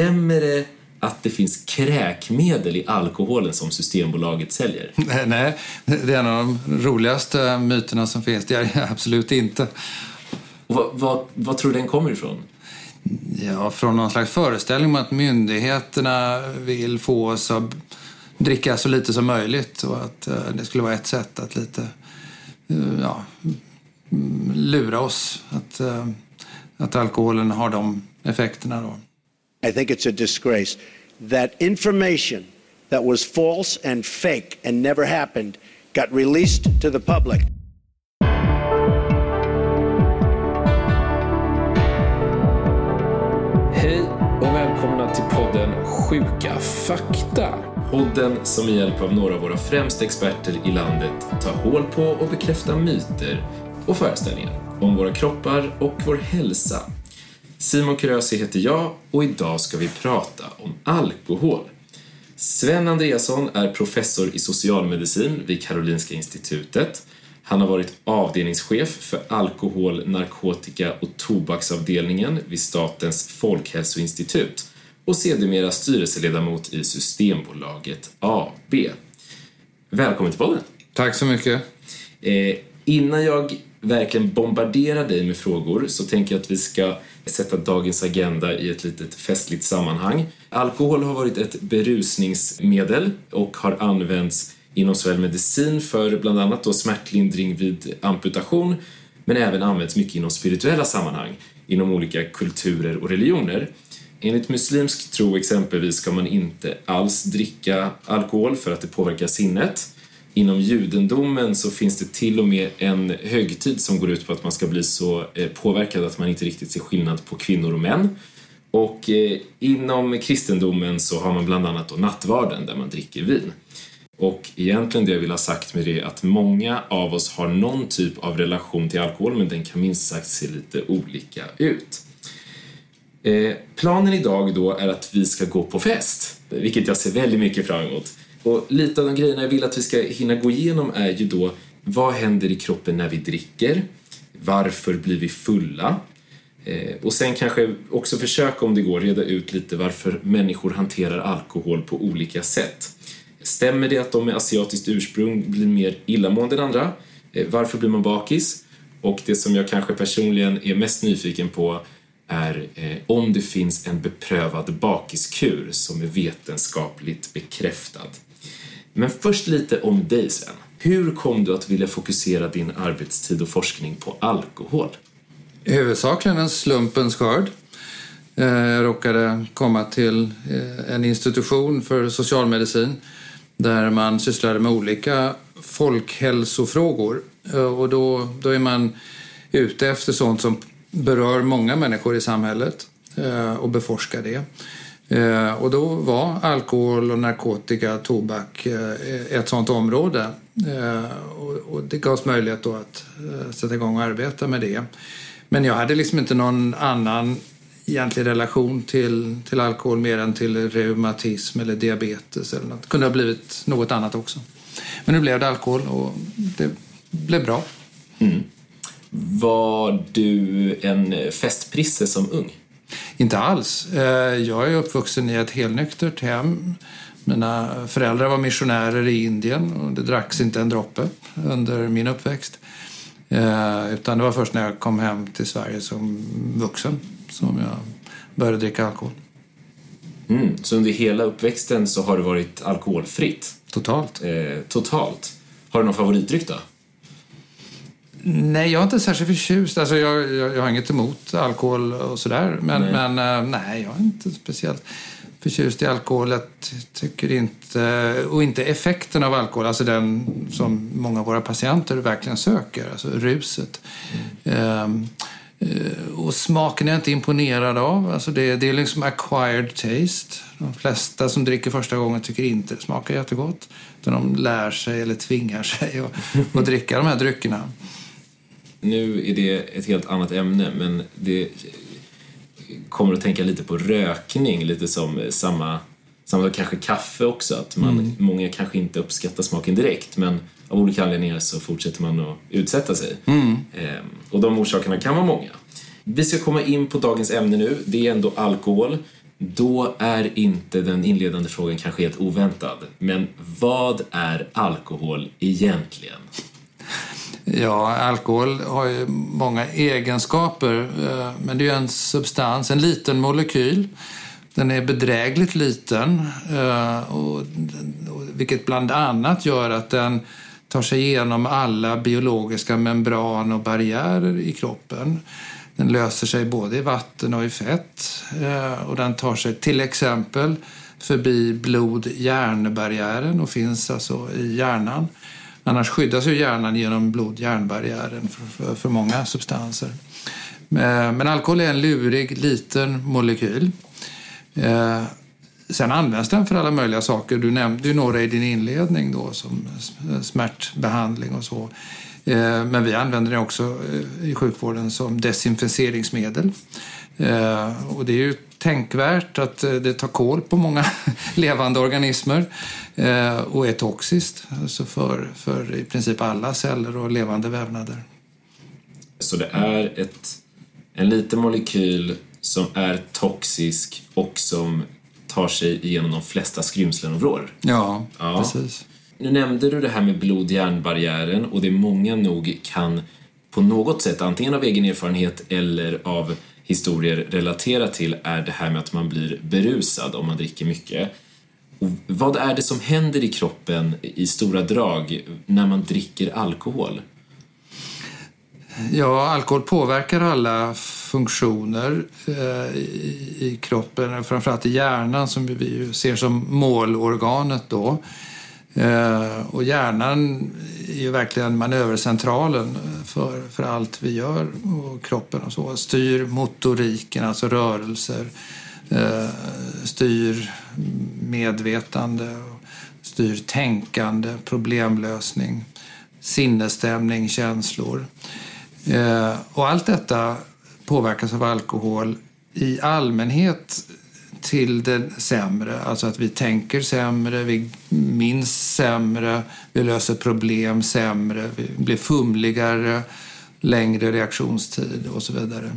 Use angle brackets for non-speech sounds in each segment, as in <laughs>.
stämmer det att det finns kräkmedel i alkoholen som Systembolaget säljer? <laughs> Nej, det är en av de roligaste myterna som finns. Det är det absolut inte. Och vad, vad, vad tror du den kommer ifrån? Ja, från någon slags föreställning om att myndigheterna vill få oss att dricka så lite som möjligt och att eh, det skulle vara ett sätt att lite eh, ja, lura oss att, eh, att alkoholen har de effekterna. Då. I think it's a disgrace that information that was false and fake and never happened got released to the public. Hej och välkomna till podden Sjuka fakta. Podden som med hjälp av några av våra främsta experter i landet tar hål på och bekräftar myter och föreställningar om våra kroppar och vår hälsa. Simon Krösi heter jag och idag ska vi prata om alkohol. Sven Andreasson är professor i socialmedicin vid Karolinska institutet. Han har varit avdelningschef för alkohol, narkotika och tobaksavdelningen vid Statens folkhälsoinstitut och sedermera styrelseledamot i Systembolaget AB. Välkommen till podden! Tack så mycket. Eh, innan jag verkligen bombarderar dig med frågor så tänker jag att vi ska sätta dagens agenda i ett litet festligt sammanhang. Alkohol har varit ett berusningsmedel och har använts inom såväl medicin för bland annat då smärtlindring vid amputation men även används mycket inom spirituella sammanhang inom olika kulturer och religioner. Enligt muslimsk tro exempelvis ska man inte alls dricka alkohol för att det påverkar sinnet. Inom judendomen så finns det till och med en högtid som går ut på att man ska bli så eh, påverkad att man inte riktigt ser skillnad på kvinnor och män. Och eh, inom kristendomen så har man bland annat då nattvarden där man dricker vin. Och egentligen det jag vill ha sagt med det är att många av oss har någon typ av relation till alkohol men den kan minst sagt se lite olika ut. Eh, planen idag då är att vi ska gå på fest, vilket jag ser väldigt mycket fram emot. Och lite av de grejerna jag vill att vi ska hinna gå igenom är ju då vad händer i kroppen när vi dricker? Varför blir vi fulla? Eh, och sen kanske också försöka om det går reda ut lite varför människor hanterar alkohol på olika sätt. Stämmer det att de med asiatiskt ursprung blir mer illamående än andra? Eh, varför blir man bakis? Och det som jag kanske personligen är mest nyfiken på är eh, om det finns en beprövad bakiskur som är vetenskapligt bekräftad. Men först lite om dig Sven. Hur kom du att vilja fokusera din arbetstid och forskning på alkohol? Huvudsakligen en slumpens skörd. Eh, jag råkade komma till eh, en institution för socialmedicin där man sysslade med olika folkhälsofrågor. Eh, och då, då är man ute efter sånt som berör många människor i samhället och beforskar det. Eh, och då var alkohol och narkotika, tobak eh, ett sånt område. Eh, och det gavs möjlighet då att sätta igång och arbeta med det. Men jag hade liksom inte någon annan egentlig relation till, till alkohol mer än till reumatism eller diabetes. Eller något. Det kunde ha blivit något annat också. Men nu blev det alkohol och det blev bra. Mm. Var du en festprisse som ung? Inte alls. Eh, jag är uppvuxen i ett helnyktert hem. Mina föräldrar var missionärer i Indien och det dracks inte en droppe under min uppväxt. Eh, utan det var först när jag kom hem till Sverige som vuxen som jag började dricka alkohol. Mm, så under hela uppväxten så har det varit alkoholfritt? Totalt. Eh, totalt. Har du någon favoritdryck då? Nej, jag är inte särskilt förtjust. Alltså, jag, jag, jag har inget emot alkohol och sådär. Men nej. men uh, nej, jag är inte speciellt förtjust i alkohol. Jag tycker inte, och inte effekten av alkohol, alltså den som många av våra patienter verkligen söker, alltså ruset. Mm. Um, och smaken är jag inte imponerad av. Alltså det, det är liksom acquired taste. De flesta som dricker första gången tycker inte det smakar jättegott. Utan de lär sig eller tvingar sig att, dricka de här dryckerna. Nu är det ett helt annat ämne, men det kommer att tänka lite på rökning, lite som samma, samma kanske kaffe också. Att man, mm. Många kanske inte uppskattar smaken direkt, men av olika anledningar så fortsätter man att utsätta sig. Mm. Ehm, och de orsakerna kan vara många. Vi ska komma in på dagens ämne nu. Det är ändå alkohol. Då är inte den inledande frågan kanske helt oväntad. Men vad är alkohol egentligen? Ja, alkohol har ju många egenskaper, eh, men det är ju en substans, en liten molekyl. Den är bedrägligt liten, eh, och, vilket bland annat gör att den tar sig igenom alla biologiska membran och barriärer i kroppen. Den löser sig både i vatten och i fett. Eh, och den tar sig till exempel förbi blod-hjärnbarriären och finns alltså i hjärnan. Annars skyddas ju hjärnan genom blod-hjärnbarriären för, för, för, många substanser. Eh, men, alkohol är en lurig liten molekyl. Eh, sen används den för alla möjliga saker. Du nämnde ju några i din inledning då, som smärtbehandling och så. Eh, men vi använder den också i sjukvården som desinficeringsmedel. Eh, och det är ju tänkvärt att det tar koll på många <laughs> levande organismer och är toxiskt alltså för, för i princip alla celler och levande vävnader. Så det är ett, en liten molekyl som är toxisk och som tar sig igenom de flesta skrymslen och vrår? Ja, ja, precis. Nu nämnde du det här med blod-hjärnbarriären och det många nog kan på något sätt, antingen av egen erfarenhet eller av historier relaterar till, är det här med att man blir berusad om man dricker mycket. Och vad är det som händer i kroppen i stora drag när man dricker alkohol? Ja, alkohol påverkar alla funktioner eh, i, i kroppen, framförallt i hjärnan som vi ser som målorganet då. Eh, och hjärnan är ju verkligen manövercentralen för, för allt vi gör och kroppen och så. Styr motoriken, alltså rörelser, eh, styr medvetande, styr tänkande, problemlösning, sinnesstämning, känslor. Eh, och allt detta påverkas av alkohol i allmänhet till det sämre. Alltså att vi tänker sämre, vi minns sämre, vi löser problem sämre, vi blir fumligare, längre reaktionstid och så vidare.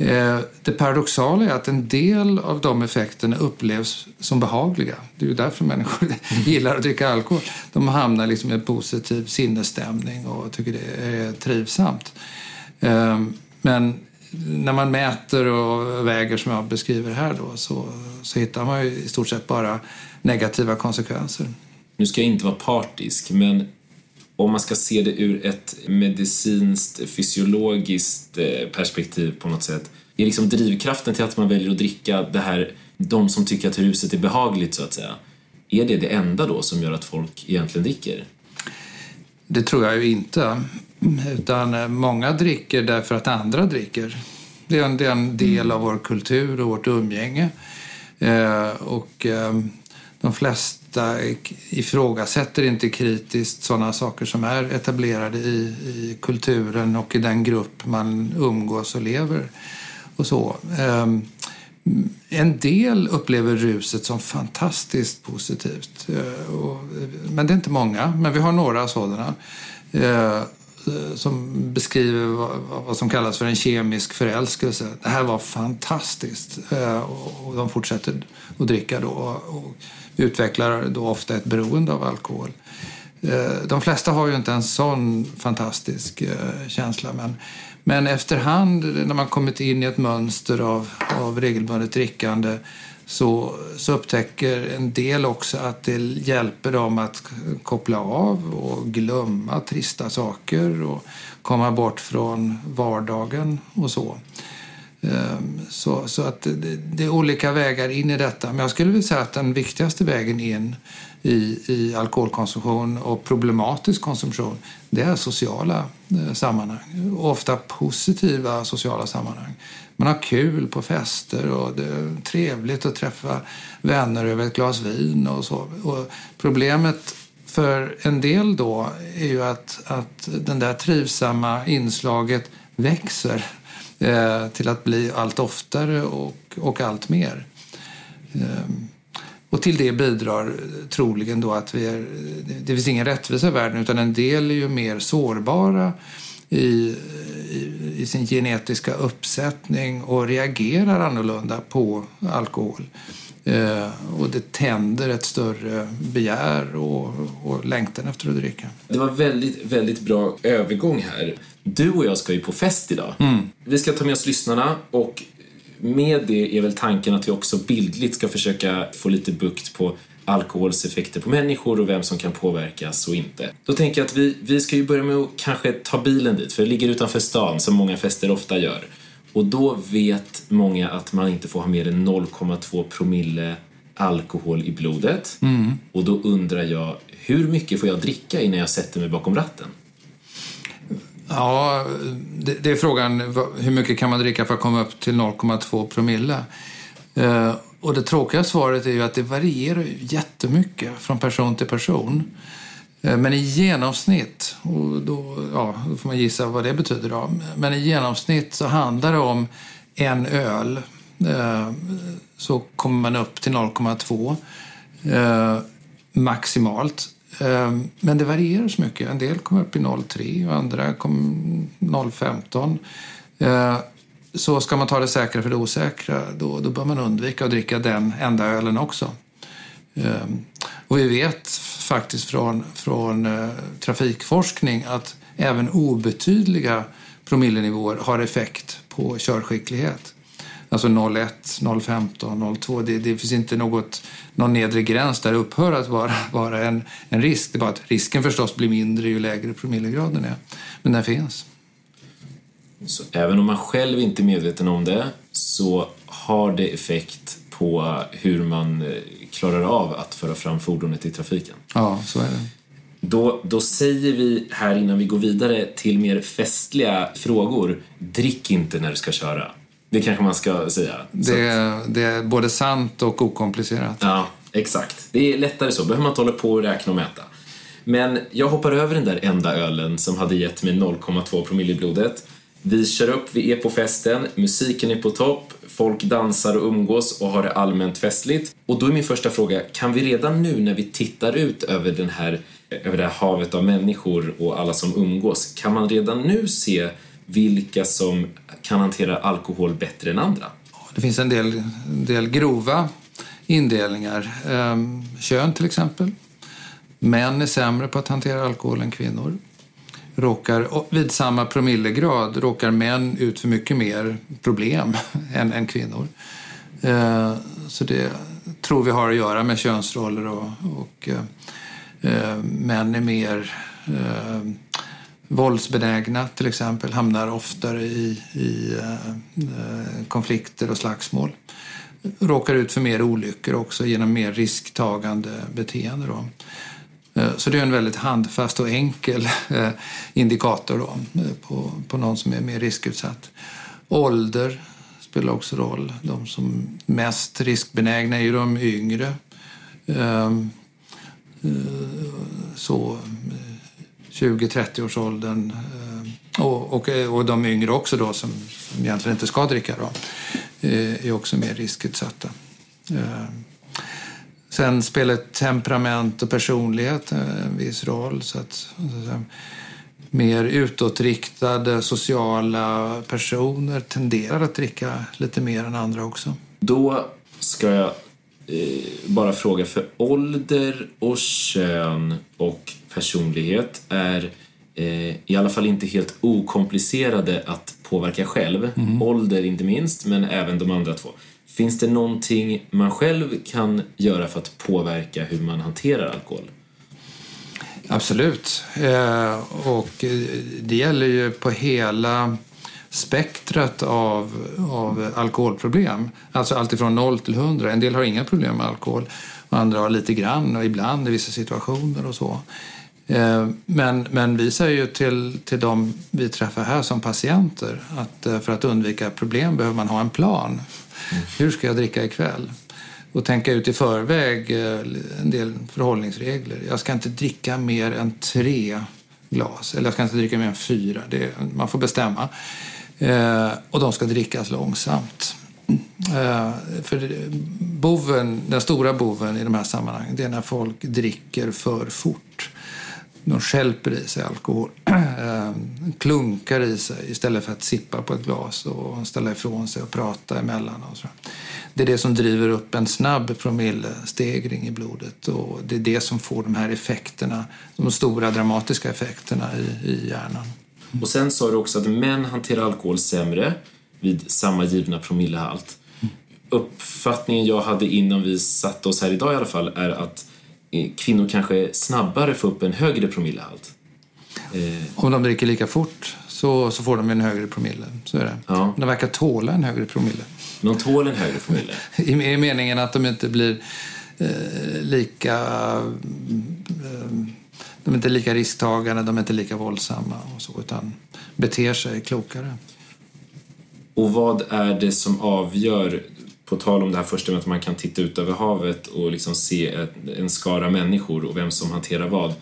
Eh, det paradoxala är att en del av de effekterna upplevs som behagliga. Det är ju därför människor <laughs> gillar att dricka alkohol. De hamnar liksom i en positiv sinnesstämning och tycker det är trivsamt. Eh, men när man mäter och väger som jag beskriver här då, så, så hittar man ju i stort sett bara negativa konsekvenser. Nu ska jag inte vara partisk, men om man ska se det ur ett medicinskt, fysiologiskt eh, perspektiv på något sätt. Är liksom drivkraften till att man väljer att dricka det här, de som tycker att ruset är behagligt så att säga, är det det enda då som gör att folk egentligen dricker? Det tror jag ju inte. Utan eh, många dricker därför att andra dricker. Det är en, det är en del av vår kultur och vårt umgänge. Eh, och eh, de flesta ifrågasätter inte kritiskt sådana saker som är etablerade i, i kulturen och i den grupp man umgås och lever. Och så. Eh, en del upplever ruset som fantastiskt positivt. Eh, och, eh, men det är inte många, men vi har några sådana. Eh, som beskriver vad som kallas för en kemisk förälskelse. Det här var fantastiskt. Eh, och de fortsätter att dricka då och utvecklar då ofta ett beroende av alkohol. Eh, de flesta har ju inte en sån fantastisk eh, känsla men, men efterhand när man kommit in i ett mönster av, av regelbundet drickande så, så upptäcker en del också att det hjälper dem att koppla av och glömma trista saker och komma bort från vardagen och så. Ehm, så, så att det, det, är olika vägar in i detta. Men jag skulle vilja säga att den viktigaste vägen in i, i alkoholkonsumtion och problematisk konsumtion det är sociala eh, sammanhang. Ofta positiva sociala sammanhang. Man har kul på fester och det är trevligt att träffa vänner över ett glas vin och så. Och problemet för en del då är ju att, att den där trivsamma inslaget växer eh, till att bli allt oftare och, och allt mer. Eh, och till det bidrar troligen då att vi är, det finns ingen rättvisa i världen utan en del är ju mer sårbara i, i, i sin genetiska uppsättning och reagerar annorlunda på alkohol. Eh, och det tänder ett större begär och, och längtan efter att dricka. Det var väldigt, väldigt bra övergång här. Du och jag ska ju på fest idag. Vi ska ta med oss lyssnarna och med det är väl tanken att vi också bildligt ska försöka få lite bukt på alkohols effekter på människor och vem som kan påverkas och inte. Då tänker jag att vi, vi ska ju börja med att kanske ta bilen dit, för det ligger utanför stan som många fester ofta gör. Och då vet många att man inte får ha mer än 0,2 promille alkohol i blodet. Och då undrar jag, hur mycket får jag dricka innan jag sätter mig bakom ratten? Ja, det, det är frågan hur mycket kan man dricka för att komma upp till 0,2 promille. Eh, och det tråkiga svaret är ju att det varierar jättemycket från person till person. Eh, men i genomsnitt, och då, ja, då får man gissa vad det betyder då. Men i genomsnitt så handlar det om en öl. Eh, så kommer man upp till 0,2 eh, maximalt. Men det varierar så mycket. En del kommer upp i 0,3 och andra kommer 0,15. Så ska man ta det säkra för det osäkra, då, då bör man undvika att dricka den enda ölen också. Ehm, och vi vet faktiskt från, från eh, trafikforskning att även obetydliga promillenivåer har effekt på körskicklighet. Alltså 0,1, 0,15, 0,2. Det, det finns inte något, någon nedre gräns där det upphör att vara, <laughs> vara en, en risk. Det är bara att risken förstås blir mindre ju lägre promillegraden är. Men den finns. Så även om man själv inte är medveten om det så har det effekt på hur man eh, klarar av att föra fram fordonet i trafiken. Ja, så är det. Då, då säger vi här innan vi går vidare till mer festliga frågor, drick inte när du ska köra. Det kanske man ska säga. Det är, det är både sant och okomplicerat. Ja, exakt. Det är lättare så. behöver man inte hålla på och räkna och mäta. Men jag hoppar över den där enda ölen som hade gett mig 0,2 promille i blodet. Vi kör upp, vi är på festen, musiken är på topp, folk dansar och umgås och har det allmänt festligt. Och då är min första fråga, kan vi redan nu när vi tittar ut över, den här, över det här havet av människor och alla som umgås, kan man redan nu se vilka som kan hantera alkohol bättre än andra? Det finns en del, en del grova indelningar. Ehm, kön till exempel. Män är sämre på att hantera alkohol än kvinnor. Råkar, vid samma promillegrad råkar män ut för mycket mer problem <laughs> än, än kvinnor. Eh, så det tror vi har att göra med könsroller och, och eh, män är mer eh, våldsbenägna till exempel, hamnar oftare i, i eh, konflikter och slagsmål. Råkar ut för mer olyckor också genom mer risktagande beteende. Då. Eh, så det är en väldigt handfast och enkel eh, indikator då, eh, på, på någon som är mer riskutsatt. Ålder spelar också roll. De som är mest riskbenägna är ju de yngre. Ehm, så 20-30-årsåldern och, och, och de yngre också då som, som egentligen inte ska dricka då, är också mer riskutsatta. Ehm, Sen spelar temperament och personlighet en viss roll. Så att, så mer utåtriktade sociala personer tenderar att dricka lite mer än andra också. Då ska jag eh, bara fråga, för ålder och kön och personlighet är eh, i alla fall inte helt okomplicerade att påverka själv. Ålder inte minst, men även de andra två. Finns det någonting man själv kan göra för att påverka hur man hanterar alkohol? Absolut. Eh, och eh, det gäller ju på hela spektrat av, av alkoholproblem. Alltså allt ifrån 0 till 100. En del har inga problem med alkohol och andra har lite grann och ibland i vissa situationer och så. Eh, men, men vi säger ju till, till de vi träffar här som patienter att för att undvika problem behöver man ha en plan. Hur ska jag dricka ikväll? Och tänka ut i förväg eh, en del förhållningsregler. Jag ska inte dricka mer än tre glas. Eller jag ska inte dricka mer än fyra. Det, man får bestämma. Eh, och de ska drickas långsamt. Eh, för boven, den stora boven i de här sammanhangen det är när folk dricker för fort. De skälper i sig alkohol. Eh, klunkar i sig istället för att sippa på ett glas och ställa ifrån sig och prata emellan. Och så. Det är det som driver upp en snabb promillestegring i blodet och det är det som får de här effekterna, de stora dramatiska effekterna i, i hjärnan. Och sen sa du också att män hanterar alkohol sämre vid samma givna promillehalt. Uppfattningen jag hade innan vi satte oss här idag i alla fall är att eh, kvinnor kanske snabbare får upp en högre promillehalt. Eh. Om de dricker lika fort så, så får de en högre promille. Så är det. Ja. De verkar tåla en högre promille. De tål en högre promille? <laughs> I, I meningen att de inte blir eh, lika... Eh, de är inte lika risktagande, de är inte lika våldsamma och så, utan beter sig klokare. Och vad är det som avgör, på tal om det här första med att man kan titta ut över havet och liksom se en skara människor och vem som hanterar vad.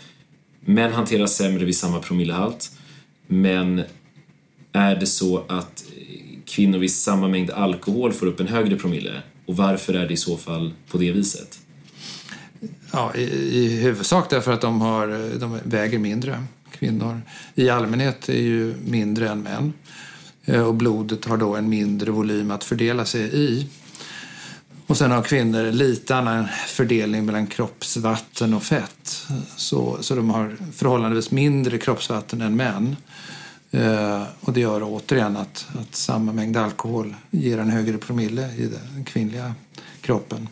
Män hanterar sämre vid samma promillehalt, men är det så att kvinnor vid samma mängd alkohol får upp en högre promille? Och varför är det i så fall på det viset? Ja, i, i huvudsak därför att de, har, de väger mindre. Kvinnor i allmänhet är ju mindre än män. Eh, och blodet har då en mindre volym att fördela sig i. Och sen har kvinnor lite annan fördelning mellan kroppsvatten och fett. Så, så de har förhållandevis mindre kroppsvatten än män. Eh, och det gör återigen att, att samma mängd alkohol ger en högre promille i den kvinnliga kroppen.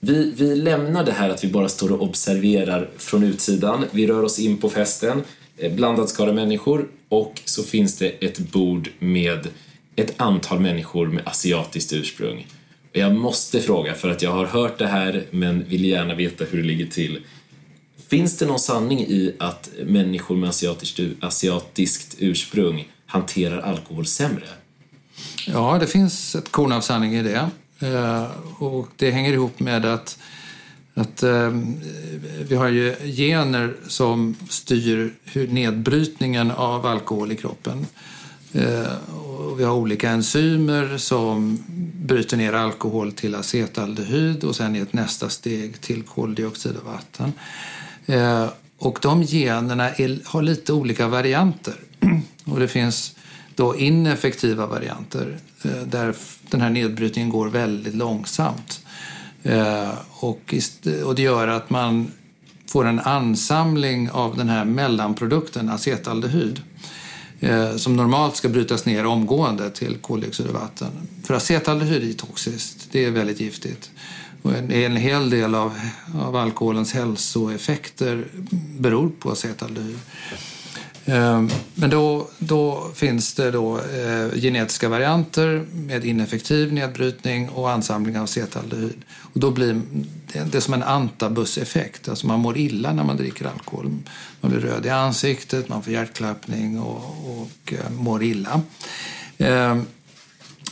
Vi, vi lämnar det här att vi bara står och observerar från utsidan. Vi rör oss in på festen, eh, blandad skara människor och så finns det ett bord med ett antal människor med asiatiskt ursprung. Jag måste fråga, för att jag har hört det här men vill gärna veta hur det ligger till. Finns det någon sanning i att människor med asiatiskt, asiatiskt ursprung hanterar alkohol sämre? Ja, det finns ett korn av sanning i det. Eh, och det hänger ihop med att, att ehm, vi har ju gener som styr hur nedbrytningen av alkohol i kroppen. Eh, och vi har olika enzymer som bryter ner alkohol till acetaldehyd och sen i ett nästa steg till koldioxid och vatten. Eh, och de generna är, har lite olika varianter. <clears throat> Och det finns då ineffektiva varianter eh, där den här nedbrytningen går väldigt långsamt. Och, och det gör att man får en ansamling av den här mellanprodukten, acetaldehyd Eh, som normalt ska brytas ner omgående till koldioxid och vatten. För acetaldehyd är toxiskt, det är väldigt giftigt. Och en, en hel del av, av alkoholens hälsoeffekter beror på acetaldehyd. Ehm, men då, då finns det då eh, genetiska varianter med ineffektiv nedbrytning och ansamling av cetaldehyd. Och då blir det, är som en antabuseffekt. Alltså man mår illa när man dricker alkohol. Man blir röd i ansiktet, man får hjärtklappning och, och eh, mår illa. Ehm,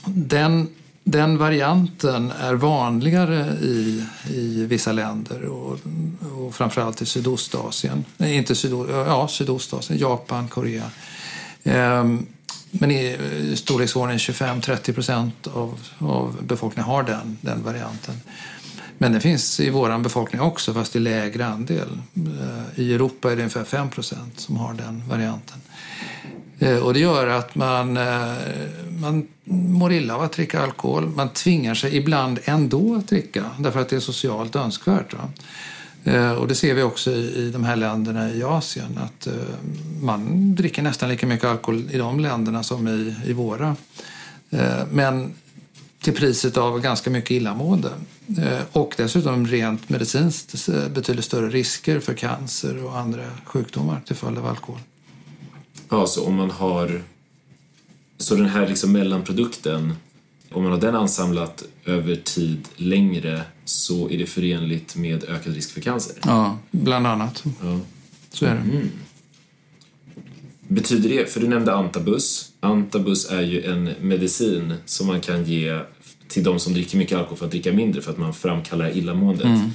den den varianten är vanligare i, i vissa länder och, och framförallt i Sydostasien. Nej, inte Sydo, ja, Sydostasien, Japan, Korea. Ehm, men i, storleksordningen 25-30 procent av, av befolkningen har den, den varianten. Men den finns i vår befolkning också, fast i lägre andel. Ehm, I Europa är det ungefär 5 procent som har den varianten. Eh, och det gör att man, eh, man mår illa av att dricka alkohol. Man tvingar sig ibland ändå att dricka därför att det är socialt önskvärt. Va? Eh, och det ser vi också i de här länderna i Asien att man dricker nästan lika mycket alkohol i de länderna som i, i våra. Men till priset av ganska mycket illamående. Och dessutom rent medicinskt betydligt större risker för cancer och andra sjukdomar till följd av alkohol. Ja, så om man har... Så den här liksom mellanprodukten, om man har den ansamlat över tid längre så är det förenligt med ökad risk för cancer? Ja, bland annat. Ja. Så är det. Mm. Betyder det, för du nämnde antabus. Antabus är ju en medicin som man kan ge till de som dricker mycket alkohol för att dricka mindre för att man framkallar illamåendet. Mm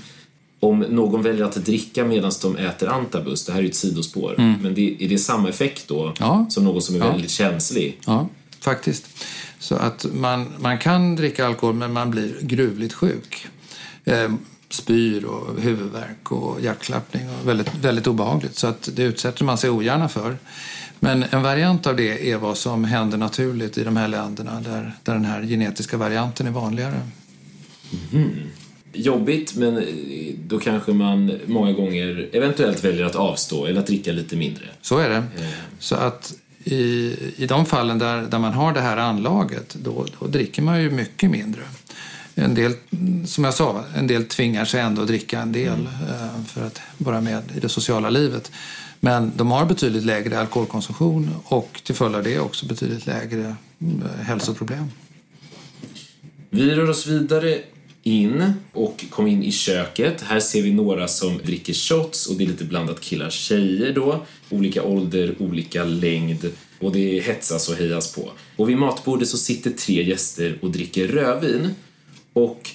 om någon väljer att dricka medan de äter antabus, det här är ju ett sidospår, mm. men det, är det samma effekt då ja. som någon som är ja. väldigt känslig? Ja, faktiskt. Så att man, man kan dricka alkohol men man blir gruvligt sjuk. Eh, spyr och huvudvärk och hjärtklappning. Och väldigt, väldigt obehagligt. Så att det utsätter man sig ogärna för. Men en variant av det är vad som händer naturligt i de här länderna där, där den här genetiska varianten är vanligare. Mm. Jobbigt, men då kanske man många gånger eventuellt väljer att avstå eller att dricka lite mindre. Så är det. Så att i, i de fallen där, där man har det här anlaget, då, då dricker man ju mycket mindre. En del, som jag sa, en del tvingar sig ändå att dricka en del mm. för att vara med i det sociala livet. Men de har betydligt lägre alkoholkonsumtion och till följd av det också betydligt lägre hälsoproblem. Vi rör oss vidare in och kom in i köket. Här ser vi några som dricker shots och det är lite blandat killar tjejer då. Olika ålder, olika längd och det hetsas och hejas på. Och vid matbordet så sitter tre gäster och dricker rödvin. Och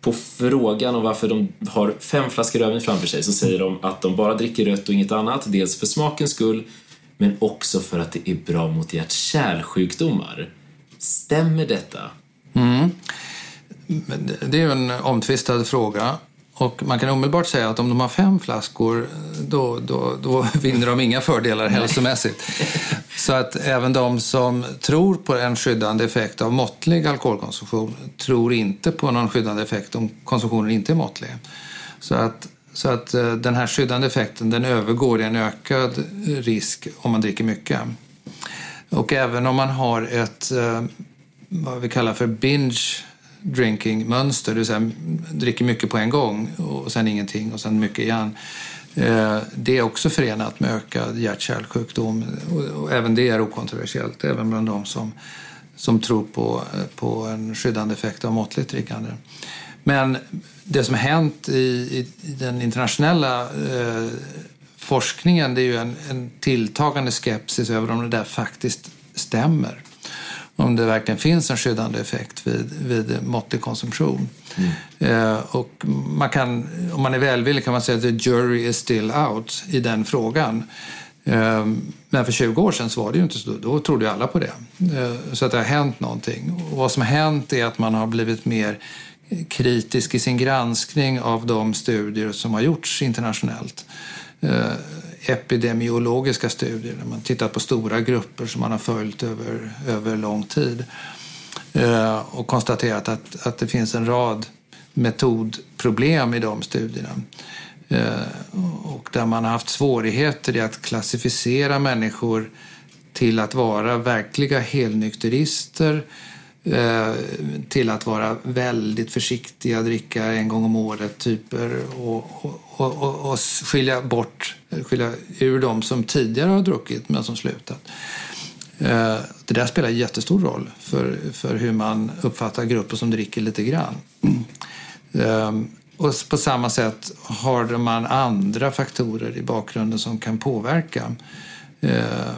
på frågan om varför de har fem flaskor rödvin framför sig så säger de att de bara dricker rött och inget annat. Dels för smakens skull men också för att det är bra mot hjärt-kärlsjukdomar. Stämmer detta? Mm. Det är en omtvistad fråga. Och man kan omedelbart säga att om de har fem flaskor då, då, då <laughs> vinner de inga fördelar hälsomässigt. Så att även de som tror på en skyddande effekt av måttlig alkoholkonsumtion tror inte på någon skyddande effekt om konsumtionen inte är måttlig. Så att, så att eh, den här skyddande effekten den övergår i en ökad risk om man dricker mycket. Och även om man har ett eh, vad vi kallar för binge drinking-mönster, det vill säga dricker mycket på en gång och sen ingenting och sen mycket igen. Eh, det är också förenat med ökad hjärt-kärlsjukdom och även det är okontroversiellt, även bland de som, som tror på, på en skyddande effekt av måttligt drickande. Men det som har hänt i, i, i den internationella eh, forskningen det är ju en, en tilltagande skepsis över om det där faktiskt stämmer om det verkligen finns en skyddande effekt vid, vid måttlig konsumtion. Mm. Eh, och man kan, om man är välvillig kan man säga att the jury is still out i den frågan. Eh, men för 20 år sedan så var det ju inte så. Då trodde ju alla på det. Eh, så att det har hänt någonting. Och vad som har hänt är att man har blivit mer kritisk i sin granskning av de studier som har gjorts internationellt eh, epidemiologiska studier där man tittat på stora grupper som man har följt över, över lång tid eh, och konstaterat att, att det finns en rad metodproblem i de studierna. Eh, och där man har haft svårigheter i att klassificera människor till att vara verkliga helnykterister Eh, till att vara väldigt försiktiga, dricka en gång om året typer och, och, och, och skilja bort, eh, skilja ur de som tidigare har druckit men som slutat. Eh, det där spelar jättestor roll för, för hur man uppfattar grupper som dricker lite grann. <clears throat> Ehm, och på samma sätt har man andra faktorer i bakgrunden som kan påverka Eh,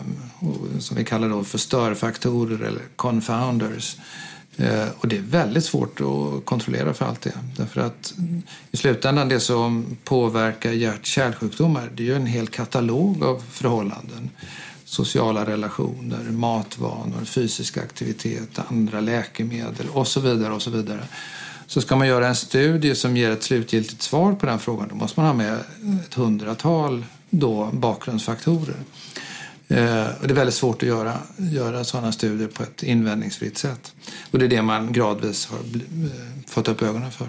som vi kallar då för störfaktorer eller confounders. Eh, och det är väldigt svårt att kontrollera för allt det. Därför att i slutändan det som påverkar hjärt-kärlsjukdomar det är ju en hel katalog av förhållanden. Sociala relationer, matvanor, fysisk aktivitet, andra läkemedel och så vidare. och så vidare. Så ska man göra en studie som ger ett slutgiltigt svar på den frågan då måste man ha med ett hundratal då bakgrundsfaktorer. Eh, och det är väldigt svårt att göra, göra sådana studier på ett invändningsfritt sätt. Och det är det man gradvis har eh, fått upp ögonen för.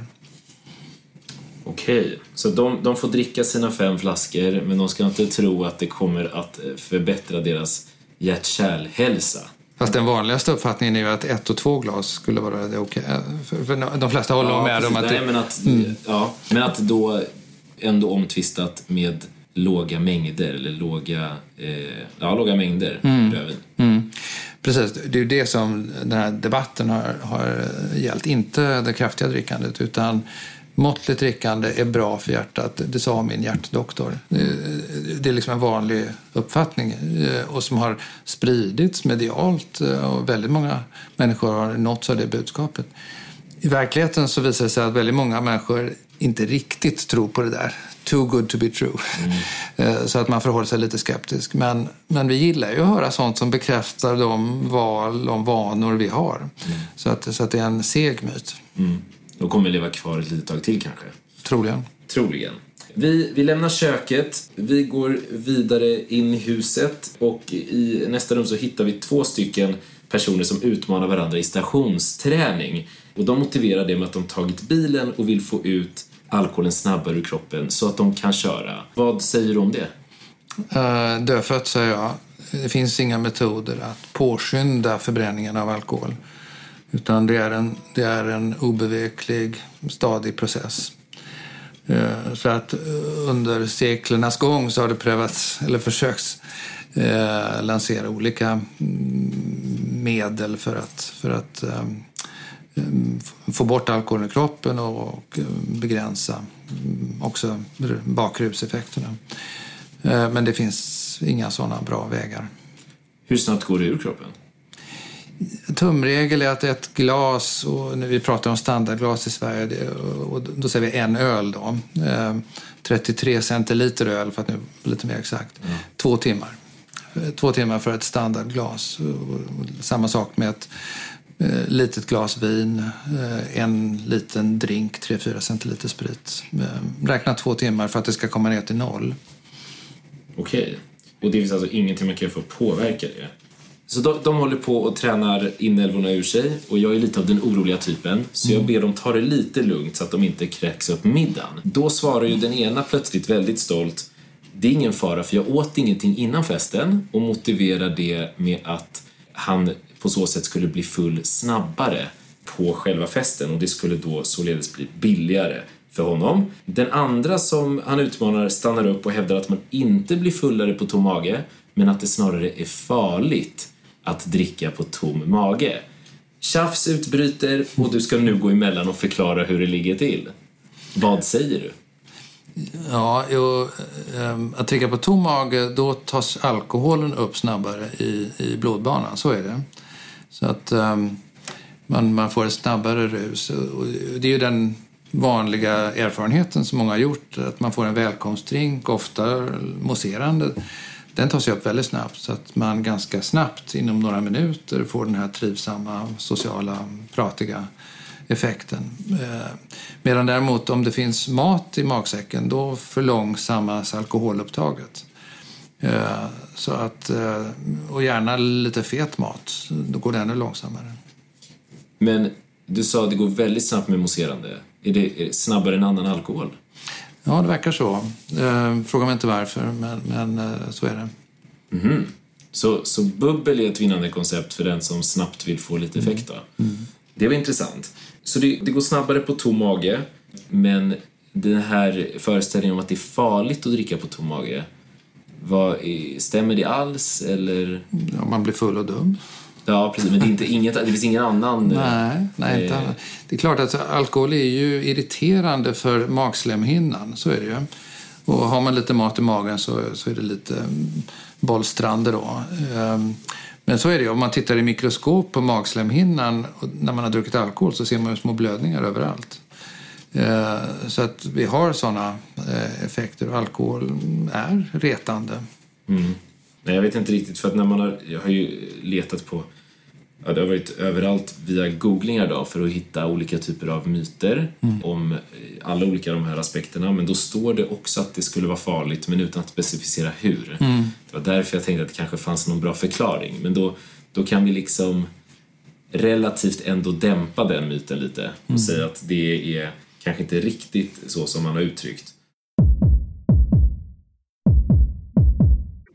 Okej, så de, de får dricka sina fem flaskor men de ska inte tro att det kommer att eh, förbättra deras hjärt-kärlhälsa. Fast den vanligaste uppfattningen är ju att ett och två glas skulle vara det okej. För, för de flesta håller ja, med om att... Nej, men att, mm. ja, men att då ändå omtvistat med låga mängder eller låga, eh, ja, låga mängder mm. rödvin. Mm. Precis, det är det som den här debatten har, har gällt. Inte det kraftiga drickandet utan måttligt drickande är bra för hjärtat. Det sa min hjärtdoktor. Det är liksom en vanlig uppfattning eh, och som har spridits medialt eh, och väldigt många människor har nåtts av det budskapet. I verkligheten så visar det sig att väldigt många människor inte riktigt tror på det där too good to be true. Mm. Så att man förhåller sig lite skeptisk. Men, men vi gillar ju att höra sånt som bekräftar de val och vanor vi har. Mm. Så, att, så att det är en seg myt. Mm. De kommer leva kvar ett litet tag till kanske. Troligen. Troligen. Vi, vi lämnar köket, vi går vidare in i huset och i nästa rum så hittar vi två stycken personer som utmanar varandra i stationsträning. Och de motiverar det med att de tagit bilen och vill få ut alkoholen snabbare ur kroppen så att de kan köra. Vad säger du om det? Uh, dödfött, säger jag. Det finns inga metoder att påskynda förbränningen av alkohol. Utan det är en, det är en obeveklig, stadig process. Uh, så att eh, under seklernas gång så har det prövats, eller försökts, uh, lansera olika mm, medel för att, för att um, få bort alkoholen i kroppen och begränsa också bakruseffekterna. Men det finns inga sådana bra vägar. Hur snabbt går det ur kroppen? Tumregel är att ett glas, och när vi pratar om standardglas i Sverige, och då säger vi en öl då. 33 centiliter öl för att nu lite mer exakt. Mm. Två timmar. Två timmar för ett standardglas. Samma sak med ett eh, litet glas vin, eh, en liten drink, 3-4 centiliter sprit. Eh, räkna två timmar för att det ska komma ner till noll. Okej. Okay. Och det finns alltså ingenting man kan göra för att påverka det? Så de, de håller på och tränar inälvorna ur sig och jag är lite av den oroliga typen så jag ber dem ta det lite lugnt så att de inte kräks upp middagen. Då svarar ju den ena plötsligt väldigt stolt det är ingen fara för jag åt ingenting innan festen och motiverar det med att han på så sätt skulle bli full snabbare på själva festen och det skulle då således bli billigare för honom. Den andra som han utmanar stannar upp och hävdar att man inte blir fullare på tom mage men att det snarare är farligt att dricka på tom mage. Tjafs utbryter och du ska nu gå emellan och förklara hur det ligger till. Vad säger du? Ja, jo, ehm, att dricka på tom mage, då tas alkoholen upp snabbare i, i blodbanan. Så är det. Så att um, man, man får ett snabbare rus. Och det är ju den vanliga erfarenheten som många har gjort, att man får en välkomstdrink, ofta mousserande. Den tas upp väldigt snabbt så att man ganska snabbt, inom några minuter, får den här trivsamma, sociala, pratiga effekten. Eh, medan däremot om det finns mat i magsäcken då förlångsammas alkoholupptaget. Eh, så att, eh, och gärna lite fet mat, då går det ännu långsammare. Men du sa att det går väldigt snabbt med mousserande. Är det snabbare än annan alkohol? Ja, det verkar så. Fråga mig inte varför, men, men så är det. Mm. Så, så bubbel är ett vinnande koncept för den som snabbt vill få lite effekt? Då. Mm. Det var intressant. Så det, det, går snabbare på tom mage, men den här föreställningen om att det är farligt att dricka på tom mage, vad, stämmer det alls eller? Ja, man blir full och dum. Ja, precis. Men det, är inte, inget, det finns ingen annan... <laughs> Nej, nej inte eh, annat. Det är klart att alkohol är ju irriterande för magslemhinnan, så är det ju. Och har man lite mat i magen så, så är det lite mm, bollstrande då. Um, men så är det Om man tittar i mikroskop på magslemhinnan när man har druckit alkohol så ser man ju små blödningar överallt. Eh, så att vi har sådana eh, effekter och alkohol är retande. Mm. Nej, jag vet inte riktigt, för att när man har, jag har ju letat på Ja, det har varit överallt via googlingar då för att hitta olika typer av myter mm. om alla olika de här aspekterna. Men då står det också att det skulle vara farligt men utan att specificera hur. Mm. Det var därför jag tänkte att det kanske fanns någon bra förklaring. Men då, då kan vi liksom relativt ändå dämpa den myten lite och mm. säga att det är kanske inte riktigt så som man har uttryckt.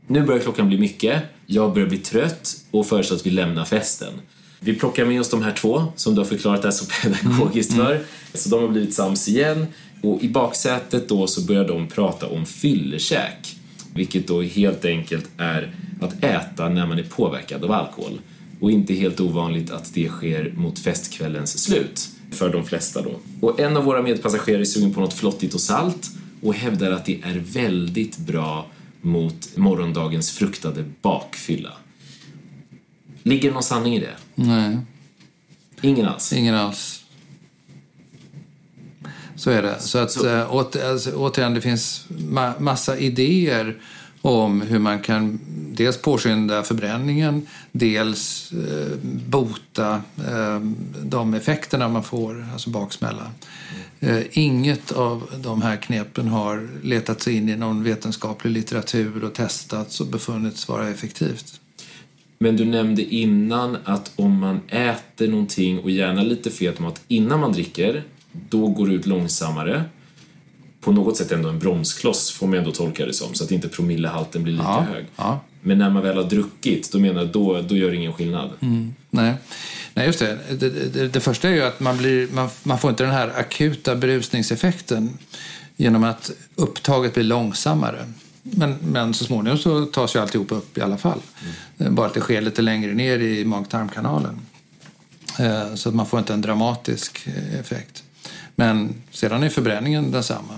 Nu börjar klockan bli mycket, jag börjar bli trött och föreslår att vi lämnar festen. Vi plockar med oss de här två som du har förklarat det här så <laughs> pedagogiskt mm. för. Mm. Så de har blivit sams igen och i baksätet då så börjar de prata om fyllekäk. Vilket då helt enkelt är att äta när man är påverkad av alkohol. Och inte helt ovanligt att det sker mot festkvällens slut för de flesta då. Och en av våra medpassagerare är sugen på något flottigt och salt och hävdar att det är väldigt bra mot morgondagens fruktade bakfylla. Ligger det någon sanning i det? Nej. Ingen alls? Ingen alls. Så är det. Så att, så. Äh, åter, alltså, återigen, det finns ma massa idéer om hur man kan dels påskynda förbränningen, dels eh, bota eh, de effekterna man får, alltså baksmälla. Eh, inget av de här knepen har letat sig in i någon vetenskaplig litteratur och testats och befunnits vara effektivt. Men du nämnde innan att om man äter någonting och gärna lite fet mat innan man dricker, då går det ut långsammare. På något sätt ändå en bromskloss får man ändå tolka det som, så att inte promillehalten blir lika Ja, hög. ja. Men när man väl har druckit, då menar jag då, då gör det ingen skillnad. Nej. Nej, just det. Det, det. det första är ju att man, blir, man, man får inte den här akuta berusningseffekten genom att upptaget blir långsammare. Men, men så småningom så tas ju alltihop upp i alla fall. Eh, Bara att det sker lite längre ner i mag-tarmkanalen. Eh, Så att man får inte en dramatisk effekt. Men sedan är förbränningen densamma.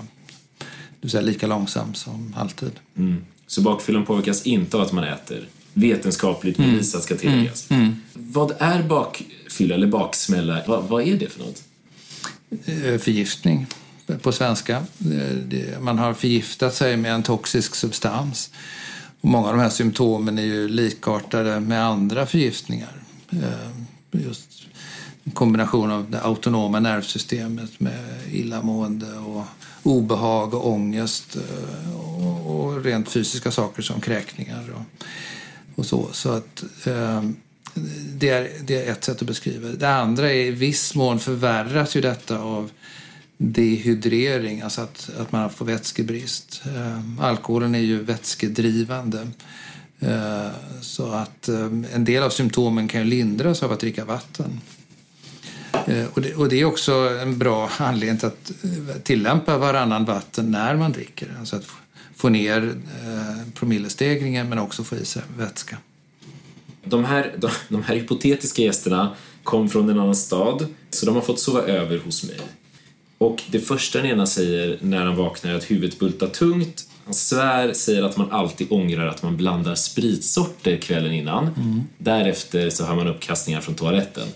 Det vill säga lika långsam som alltid. Mm. Så bakfyllan påverkas inte av att man äter. Vetenskapligt Mm. bevisat ska tilläggas. Vad är bakfylla eller baksmälla? Vad, vad är det för något? Eh, förgiftning på svenska. Eh, Man har förgiftat sig med en toxisk substans. Och många av de här symptomen är ju likartade med andra förgiftningar. Eh, Just kombination av det autonoma nervsystemet med illamående och obehag och ångest eh, och, och rent fysiska saker som kräkningar och, och så. Så att eh, det är, det är ett sätt att beskriva det. Det andra är i viss mån förvärras ju detta av dehydrering, alltså att, att man får vätskebrist. Eh, alkoholen är ju vätskedrivande. Eh, så att eh, en del av symptomen kan ju lindras av att dricka vatten. Eh, och, det, och det är också en bra anledning till att eh, tillämpa varannan vatten när man dricker. Alltså att få ner eh, promillestegringen men också få i sig vätska. De här, de, de här hypotetiska gästerna kom från en annan stad, så de har fått sova över hos mig. Och det första den ena säger när han vaknar är att huvudet bultar tungt. Han svär, säger att man alltid ångrar att man blandar spritsorter kvällen innan. Därefter så hör man uppkastningar från toaletten.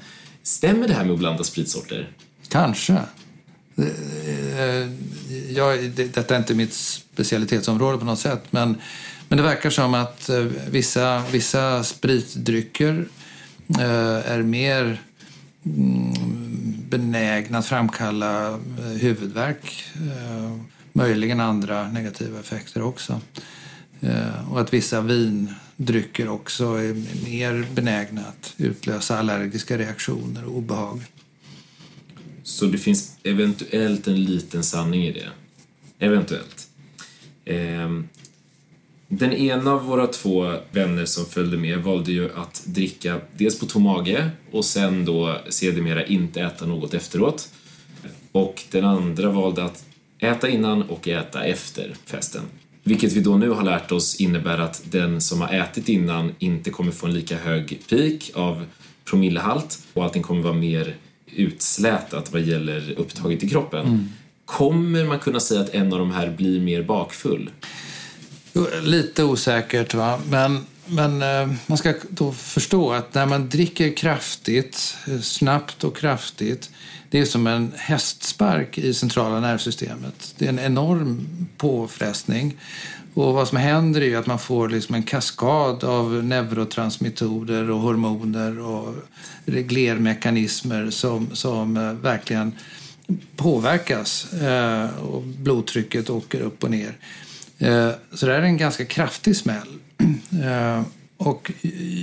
Stämmer det här med att blanda spritsorter? Kanske. Eh, eh, jag, det, detta är inte mitt specialitetsområde på något sätt men, men det verkar som att eh, vissa, vissa spritdrycker är mer mm, benägna att framkalla huvudvärk. Möjligen andra negativa effekter också. Och att vissa drycker också är mer benägna att utlösa allergiska reaktioner och obehag. Så det finns eventuellt en liten sanning i det. Eventuellt. Ehm, den ena av våra två vänner som följde med valde ju att dricka dels på tom mage och sen då sedermera inte äta något efteråt. Och den andra valde att äta innan och äta efter festen. Vilket vi då nu har lärt oss innebär att den som har ätit innan inte kommer få en lika hög peak av promillehalt och allting kommer vara mer utslätat vad gäller upptaget i kroppen. Kommer man kunna säga att en av de här blir mer bakfull? Lite osäkert, va? men, men eh, man ska då förstå att när man dricker kraftigt, eh, snabbt och kraftigt, det är som en hästspark i centrala nervsystemet. Det är en enorm påfrestning. Och vad som händer är ju att man får liksom en kaskad av neurotransmittorer och hormoner och reglermekanismer som, som eh, verkligen påverkas eh, och blodtrycket åker upp och ner. Eh, så det här är en ganska kraftig smäll. <clears throat> Eh, och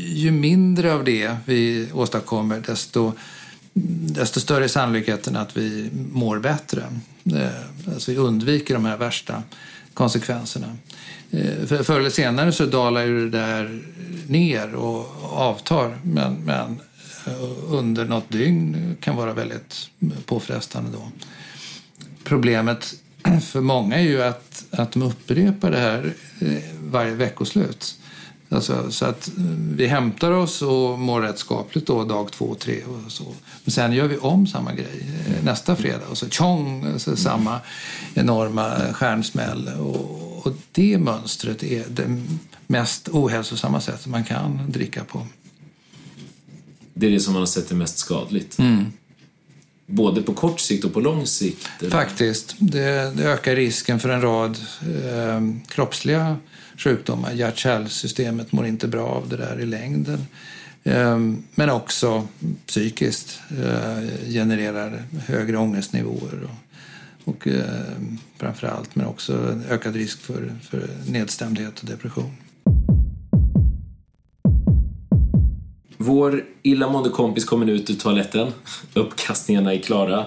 ju mindre av det vi åstadkommer desto, desto större är sannolikheten att vi mår bättre. Eh, alltså vi undviker de här värsta konsekvenserna. Förr eller senare så dalar ju det där ner och avtar men, men under något dygn kan vara väldigt påfrestande då. Problemet <clears throat> för många är ju att, att de upprepar det här eh, varje veckoslut. Alltså, så att eh, vi hämtar oss och mår rätt skapligt då dag två, tre och så. Men sen gör vi om samma grej eh, nästa fredag och så tjong, så samma enorma stjärnsmäll. Och, och det mönstret är det mest ohälsosamma sättet man kan dricka på. Det är det som man har sett är mest skadligt. Både på kort sikt och på lång sikt. eller? Faktiskt. Det, det ökar risken för en rad eh, kroppsliga sjukdomar. Hjärt-kärlsystemet mår inte bra av det där i längden. Eh, men också psykiskt eh, genererar högre ångestnivåer och, och eh, framförallt men också ökad risk för, för nedstämdhet och depression. Vår illamående kompis kommer ut ur toaletten. Uppkastningarna är klara.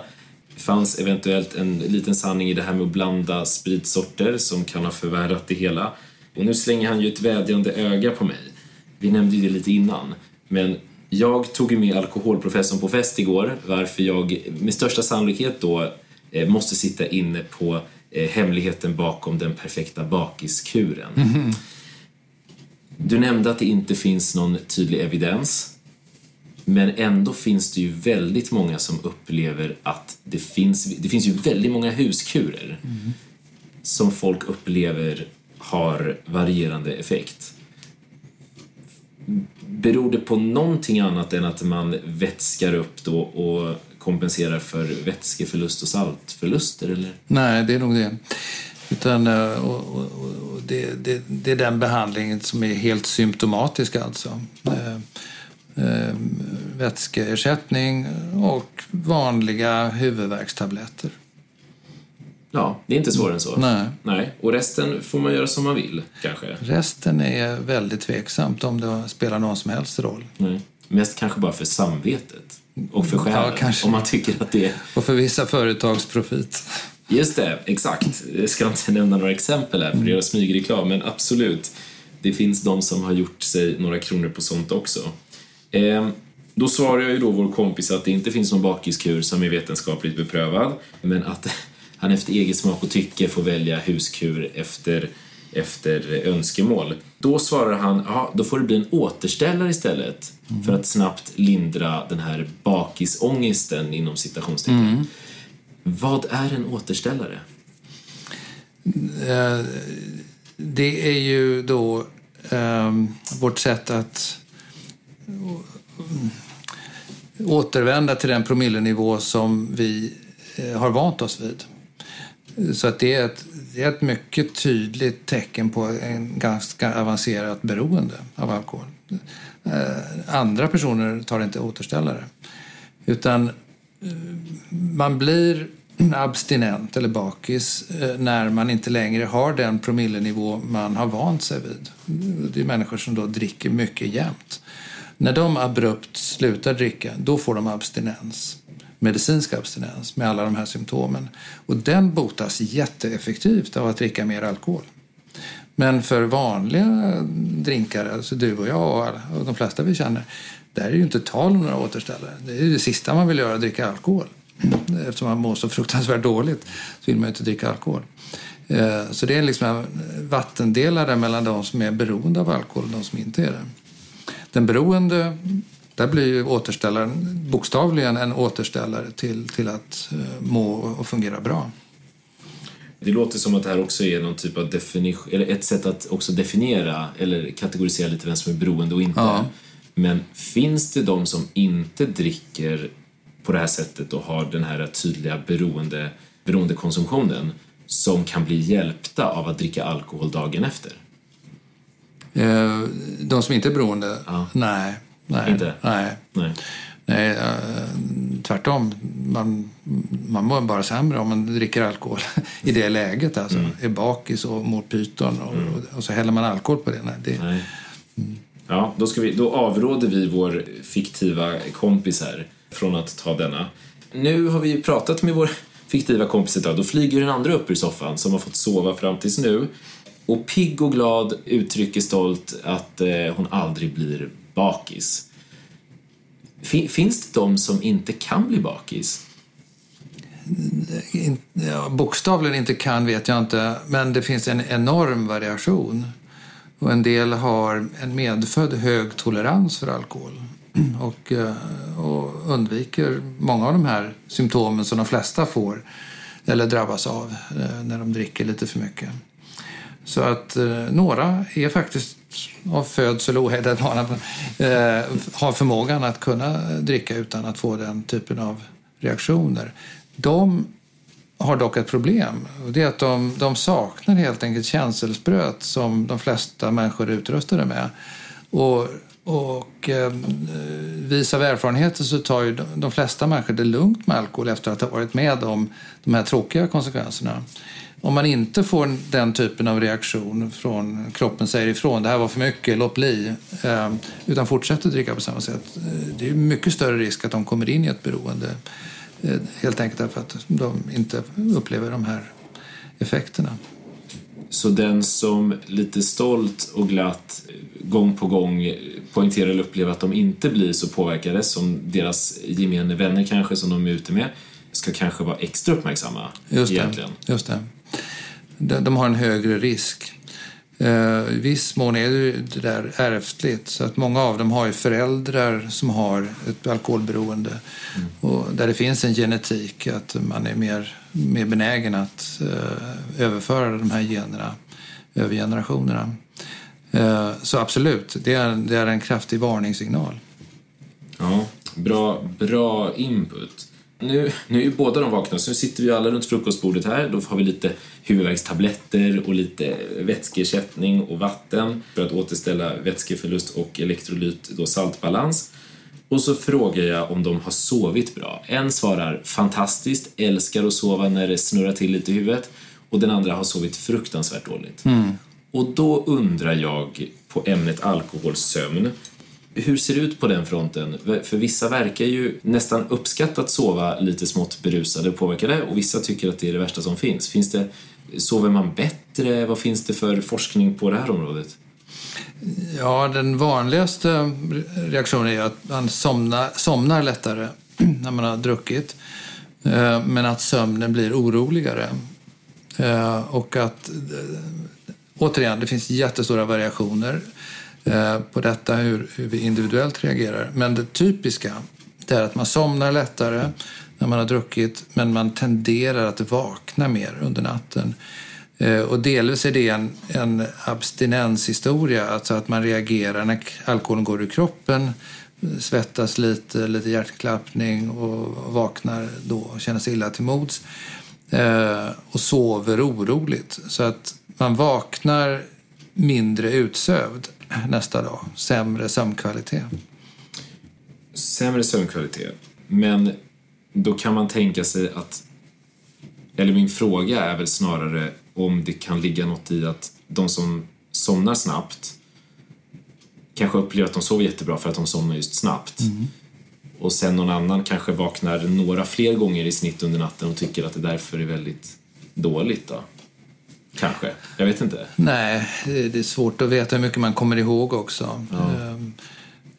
Det fanns eventuellt en liten sanning i det här med att blanda spritsorter som kan ha förvärrat det hela. Och nu slänger han ju ett vädjande öga på mig. Vi nämnde ju det lite innan. Men jag tog ju med alkoholprofessorn på fest igår varför jag med största sannolikhet då eh, måste sitta inne på eh, hemligheten bakom den perfekta bakiskuren. Mm. Du nämnde att det inte finns någon tydlig evidens. Men ändå finns det ju väldigt många som upplever att det finns, det finns ju väldigt många huskurer mm. som folk upplever har varierande effekt. Beror det på någonting annat än att man vätskar upp då och kompenserar för vätskeförlust och saltförluster? Eller? Nej, det är nog det. Utan, eh, och, och, och det, det, det, är den behandlingen som är helt symptomatisk alltså. Eh, eh, vätskeersättning och vanliga huvudvärkstabletter. Ja, det är inte svårare än så. Nej. Nej. Och resten får man göra som man vill, kanske? Resten är väldigt tveksamt om det spelar någon som helst roll. Nej. Mest kanske bara för samvetet och för själen. Ja, om man tycker att det är... Och för vissa företags profit. Just det, exakt. Jag ska inte nämna några exempel här för det är smygreklam, men absolut. Det finns de som har gjort sig några kronor på sånt också. Eh, då svarar jag ju då vår kompis att det inte finns någon bakiskur som är vetenskapligt beprövad, men att <laughs> han efter eget smak och tycke får välja huskur efter, efter önskemål. Då svarar han, ja, då får det bli en återställare istället mm. för att snabbt lindra den här bakisångesten inom citationstecken. Mm. Vad är en återställare? Eh, det är ju då ehm, vårt sätt att eh, återvända till den promillenivå som vi eh, har vant oss vid. Så att det, är ett, det är ett mycket tydligt tecken på en ganska avancerat beroende av alkohol. Andra personer tar inte återställare. Utan man blir abstinent eller bakis eh, när man inte längre har den promillenivå man har vant sig vid. Det är människor som då dricker mycket jämt. När de abrupt slutar dricka, då får de abstinens. Medicinsk abstinens med alla de här symptomen. Och den botas jätteeffektivt av att dricka mer alkohol. Men för vanliga drinkare, alltså du och jag och de flesta vi känner, där är ju inte tal om några återställare. Det är det sista man vill göra, dricka alkohol. <clears throat> Eftersom man mår så fruktansvärt dåligt så vill man inte dricka alkohol. Eh, så det är liksom en vattendelare mellan de som är beroende av alkohol och de som inte är det. Den beroende, där blir återställaren bokstavligen en återställare till, till att eh, må och fungera bra. Det låter som att det här också är någon typ av definition, eller ett sätt att också definiera eller kategorisera lite vem som är beroende och inte. Ja. Men finns det de som inte dricker på det här sättet och har den här tydliga beroende, beroendekonsumtionen som kan bli hjälpta av att dricka alkohol dagen efter? Eh, de som inte är beroende? Ja. Nej. nej. Inte? Nej. nej. nej eh, tvärtom. Man, man mår bara sämre om man dricker alkohol <laughs> i det läget. Alltså. Mm. Är bakis och mår pyton och, mm. och, och, så häller man alkohol på det. Nej, det nej. Mm. Ja, då, ska vi, då avråder vi vår fiktiva kompis här från att ta denna. Nu har vi pratat med vår fiktiva kompis ett tag. Då flyger den andra upp ur soffan som har fått sova fram tills nu och pigg och glad uttrycker stolt att eh, hon aldrig blir bakis. Finns det de som inte kan bli bakis? Mm, eh, ja, bokstavligen inte kan vet jag inte, men det finns en enorm variation. Och en del har en medfödd hög tolerans för alkohol <clears throat> och, eh, och undviker många av de här symptomen som de flesta får eller drabbas av eh, när de dricker lite för mycket. Så att eh, några är faktiskt av födsel ohejdade vana, eh, har förmågan att kunna dricka utan att få den typen av reaktioner. De har dock ett problem. Och det är att de, de saknar helt enkelt känselspröt som de flesta människor är utrustade med. Och, och ehm, eh, vis av erfarenheten så tar ju de, de flesta människor det lugnt med alkohol efter att ha varit med om de här tråkiga konsekvenserna. Om man inte får den typen av reaktion från kroppen säger ifrån, det här var för mycket, låt bli, eh, utan fortsätter dricka på samma sätt. Eh, det är mycket större risk att de kommer in i ett beroende. Eh, helt enkelt därför att de inte upplever de här effekterna. Så den som lite stolt och glatt gång på gång poängterar eller upplever att de inte blir så påverkade som deras gemene vänner kanske som de är ute med ska kanske vara extra uppmärksamma Just det. egentligen. Just det. De, de har en högre risk. Eh, I viss mån är det där ärftligt. Så att många av dem har ju föräldrar som har ett alkoholberoende. Mm. Och där det finns en genetik, att man är mer, mer benägen att eh, överföra de här generna över generationerna. Eh, så absolut, det är, det är en kraftig varningssignal. Ja, bra, bra input nu, nu är ju båda de vakna, så nu sitter vi alla runt frukostbordet här. Då har vi lite huvudvärkstabletter och lite vätskeersättning och vatten för att återställa vätskeförlust och elektrolyt, då saltbalans. Och så frågar jag om de har sovit bra. En svarar fantastiskt, älskar att sova när det snurrar till lite i huvudet. Och den andra har sovit fruktansvärt dåligt. Mm. Och då undrar jag på ämnet alkoholsömn hur ser det ut på den fronten? För vissa verkar ju nästan uppskatta att sova lite smått berusade och påverkade och vissa tycker att det är det värsta som finns. finns det, sover man bättre? Vad finns det för forskning på det här området? Ja, den vanligaste reaktionen är att man somnar, somnar lättare <clears throat> när man har druckit. Eh, men att sömnen blir oroligare. Eh, och att, eh, återigen, det finns jättestora variationer Eh, på detta, hur, hur vi individuellt reagerar. Men det typiska det är att man somnar lättare när man har druckit men man tenderar att vakna mer under natten. Eh, och delvis är det en, en abstinenshistoria, alltså att man reagerar när alkoholen går ur kroppen, svettas lite, lite hjärtklappning och vaknar då och känner sig illa till mods. Eh, och sover oroligt. Så att man vaknar mindre utsövd nästa dag. Sämre sömnkvalitet. Sämre sömnkvalitet. Men då kan man tänka sig att... Eller min fråga är väl snarare om det kan ligga något i att de som somnar snabbt kanske upplever att de sover jättebra för att de somnar just snabbt. Mm. Och sen någon annan kanske vaknar några fler gånger i snitt under natten och tycker att det därför är väldigt dåligt. Då. Kanske. Jag vet inte. Nej, det är svårt att veta hur mycket man kommer ihåg också. Ja. Ehm,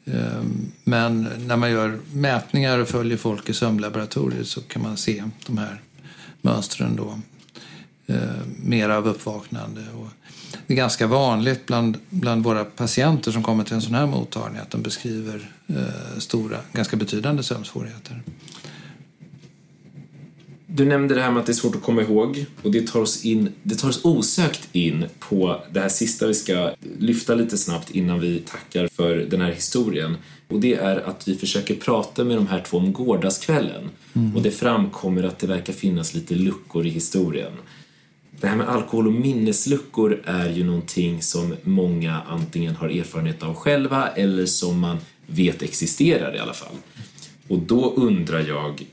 ehm, men när man gör mätningar och följer folk i sömnlaboratoriet så kan man se de här mönstren då. Ehm, mer av uppvaknande. Och det är ganska vanligt bland, bland våra patienter som kommer till en sån här mottagning att de beskriver eh, stora, ganska betydande sömnsvårigheter. Du nämnde det här med att det är svårt att komma ihåg och det tar oss, in, det tar oss osökt in på det här sista vi ska lyfta lite snabbt innan vi tackar för den här historien. Och det är att vi försöker prata med de här två om gårdagskvällen mm. och det framkommer att det verkar finnas lite luckor i historien. Det här med alkohol och minnesluckor är ju någonting som många antingen har erfarenhet av själva eller som man vet existerar i alla fall. Och då undrar jag,